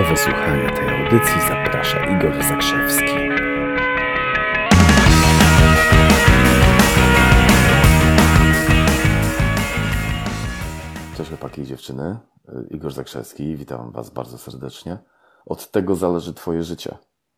Do wysłuchania tej audycji zaprasza Igor Zakrzewski. Cześć chłopaki i dziewczyny, Igor Zakrzewski, witam Was bardzo serdecznie. Od tego zależy Twoje życie.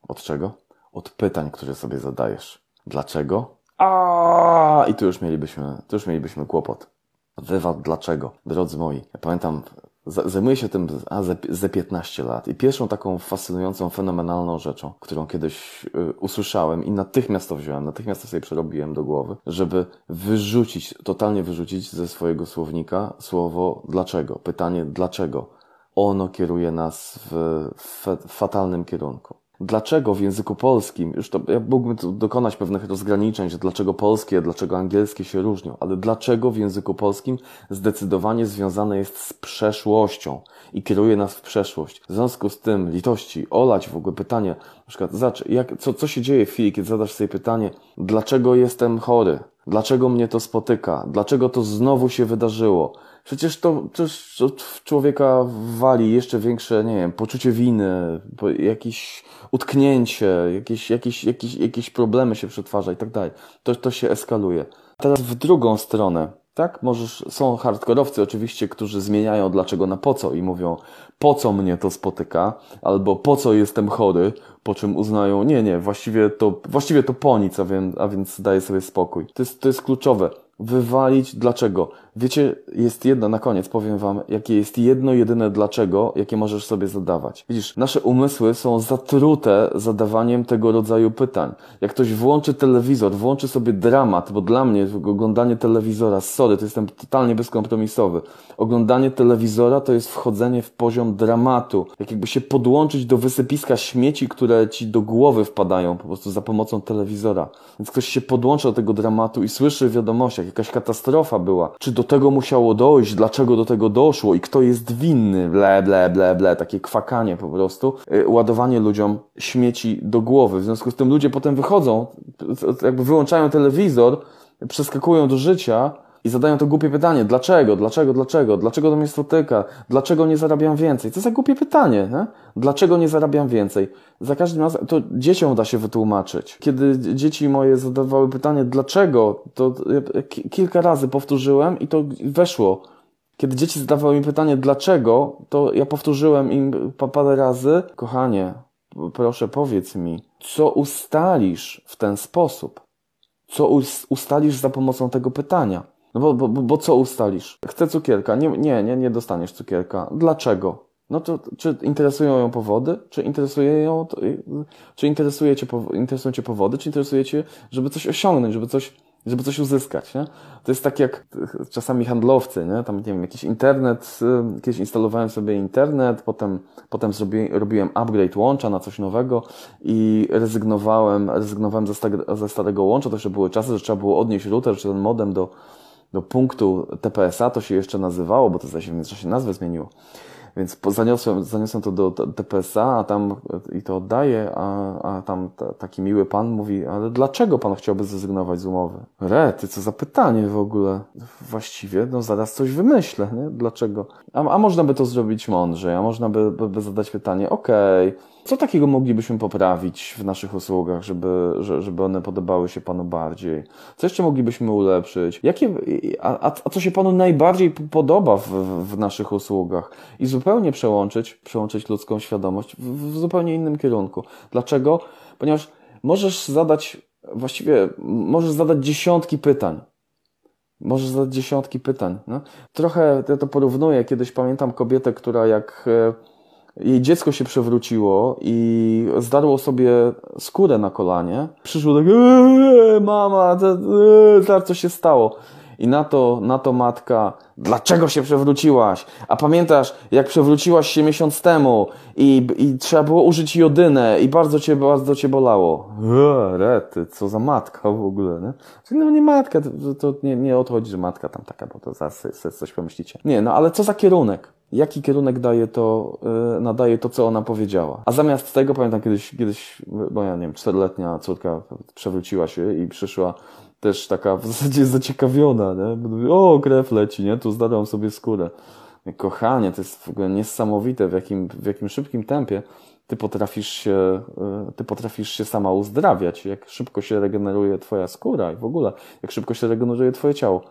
Od czego? Od pytań, które sobie zadajesz. Dlaczego? A i tu już mielibyśmy, tu już mielibyśmy kłopot. Wywad dlaczego? Drodzy moi, ja pamiętam, zajmuję się tym a, ze, ze 15 lat i pierwszą taką fascynującą, fenomenalną rzeczą, którą kiedyś y, usłyszałem i natychmiast to wziąłem, natychmiast to sobie przerobiłem do głowy, żeby wyrzucić, totalnie wyrzucić ze swojego słownika słowo dlaczego, pytanie dlaczego. Ono kieruje nas w, w fatalnym kierunku. Dlaczego w języku polskim, już to ja mógłbym tu dokonać pewnych rozgraniczeń, że dlaczego polskie, dlaczego angielskie się różnią, ale dlaczego w języku polskim zdecydowanie związane jest z przeszłością i kieruje nas w przeszłość. W związku z tym, litości, olać w ogóle pytanie, na przykład, zacz, jak, co, co się dzieje w chwili, kiedy zadasz sobie pytanie, dlaczego jestem chory? Dlaczego mnie to spotyka? Dlaczego to znowu się wydarzyło? Przecież to, przecież w człowieka wali jeszcze większe, nie wiem, poczucie winy, jakieś utknięcie, jakieś, jakieś, jakieś, jakieś problemy się przetwarza i tak dalej. To, to się eskaluje. Teraz w drugą stronę, tak? Możesz, są hardkorowcy oczywiście, którzy zmieniają dlaczego na po co i mówią, po co mnie to spotyka, albo po co jestem chory, po czym uznają, nie, nie, właściwie to, właściwie to po nic, a więc, a więc daję sobie spokój. To jest, to jest kluczowe. Wywalić dlaczego. Wiecie, jest jedno, na koniec powiem wam, jakie jest jedno, jedyne dlaczego, jakie możesz sobie zadawać. Widzisz, nasze umysły są zatrute zadawaniem tego rodzaju pytań. Jak ktoś włączy telewizor, włączy sobie dramat, bo dla mnie oglądanie telewizora, sorry, to jestem totalnie bezkompromisowy. Oglądanie telewizora to jest wchodzenie w poziom dramatu. Jak jakby się podłączyć do wysypiska śmieci, które ci do głowy wpadają po prostu za pomocą telewizora. Więc ktoś się podłącza do tego dramatu i słyszy w wiadomościach, jakaś katastrofa była. Czy do tego musiało dojść? Dlaczego do tego doszło? I kto jest winny? Ble, ble, ble, ble. Takie kwakanie po prostu. Y, Ładowanie ludziom śmieci do głowy. W związku z tym ludzie potem wychodzą, jakby wyłączają telewizor, przeskakują do życia i zadają to głupie pytanie. Dlaczego? Dlaczego? Dlaczego? Dlaczego to mnie spotyka? Dlaczego nie zarabiam więcej? Co za głupie pytanie, nie? Dlaczego nie zarabiam więcej? Za każdym razem, to dzieciom da się wytłumaczyć. Kiedy dzieci moje zadawały pytanie dlaczego, to kilka razy powtórzyłem i to weszło. Kiedy dzieci zadawały mi pytanie dlaczego, to ja powtórzyłem im pa- parę razy. Kochanie, proszę powiedz mi, co ustalisz w ten sposób? co us- ustalisz za pomocą tego pytania. No bo, bo, bo co ustalisz? Chcę cukierka. Nie, nie, nie, nie dostaniesz cukierka. Dlaczego? No to czy interesują ją powody? Czy interesuje ją, to, czy interesuje cię, interesują cię powody? Czy interesuje cię, żeby coś osiągnąć, żeby coś, żeby coś uzyskać, nie? To jest tak jak y, czasami handlowcy, nie? Tam, nie wiem, jakiś internet, y, kiedyś instalowałem sobie internet, potem, potem zrobi, robiłem upgrade łącza na coś nowego i rezygnowałem, rezygnowałem ze, stag- ze starego łącza, to jeszcze były czasy, że trzeba było odnieść router czy ten modem do, do punktu TPS-a, to się jeszcze nazywało, bo to się w międzyczasie nazwę zmieniło. Więc zaniosłem, zaniosłem to do TPS-a, a tam i to oddaję, a, a tam ta, taki miły pan mówi, ale dlaczego pan chciałby zrezygnować z umowy? Rety, co za pytanie w ogóle. Właściwie, no zaraz coś wymyślę, nie? Dlaczego? A, a można by to zrobić mądrzej, a można by, by, by zadać pytanie, okej, co takiego moglibyśmy poprawić w naszych usługach, żeby, że- żeby one podobały się Panu bardziej? Co jeszcze moglibyśmy ulepszyć? Jakie, a, a, a co się Panu najbardziej podoba w, w, w naszych usługach? I zupełnie przełączyć, przełączyć ludzką świadomość w, w zupełnie innym kierunku. Dlaczego? Ponieważ możesz zadać, właściwie możesz zadać dziesiątki pytań. Możesz zadać dziesiątki pytań. No. Trochę ja to porównuję. Kiedyś pamiętam kobietę, która jak e, jej dziecko się przewróciło i zdarło sobie skórę na kolanie. Przyszło tak, mama, eee, zaraz co się stało. I na to, na to matka, dlaczego się przewróciłaś? A pamiętasz, jak przewróciłaś się miesiąc temu i, i trzeba było użyć jodynę i bardzo cię, bardzo cię bolało. Eee, rety, co za matka w ogóle, nie? Czyli no nie matka, to, to nie, nie o to chodzi, że matka tam taka, bo to zaraz coś pomyślicie. Nie, no ale co za kierunek? Jaki kierunek daje to, yy, nadaje to, co ona powiedziała? A zamiast tego, pamiętam kiedyś, kiedyś, moja, nie wiem, czteroletnia córka przewróciła się i przyszła też taka w zasadzie zaciekawiona, nie? O, krew leci, nie? Tu zdarłam sobie skórę. Kochanie, to jest w ogóle niesamowite, w jakim, w jakim szybkim tempie ty potrafisz się, y, ty potrafisz się sama uzdrawiać, jak szybko się regeneruje twoja skóra i w ogóle, jak szybko się regeneruje twoje ciało.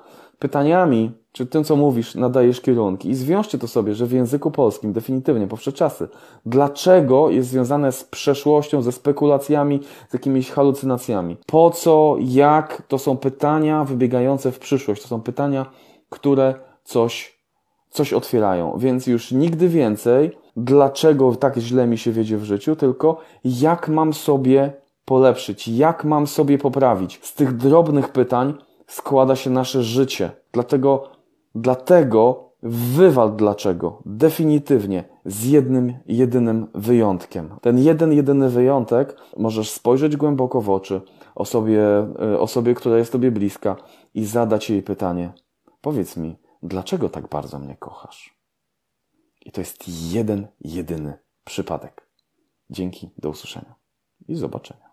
Pytaniami, czy tym, co mówisz, nadajesz kierunki i zwiążcie to sobie, że w języku polskim definitywnie, powsze czasy, dlaczego jest związane z przeszłością, ze spekulacjami, z jakimiś halucynacjami. Po co, jak, to są pytania wybiegające w przyszłość, to są pytania, które coś coś otwierają. Więc już nigdy więcej, dlaczego tak źle mi się wiedzie w życiu, tylko jak mam sobie polepszyć, jak mam sobie poprawić. Z tych drobnych pytań składa się nasze życie. Dlatego, dlatego wywal dlaczego. Definitywnie. Z jednym, jedynym wyjątkiem. Ten jeden, jedyny wyjątek możesz spojrzeć głęboko w oczy osobie, e, osobie, która jest Tobie bliska i zadać jej pytanie. Powiedz mi, dlaczego tak bardzo mnie kochasz? I to jest jeden, jedyny przypadek. Dzięki, do usłyszenia i zobaczenia.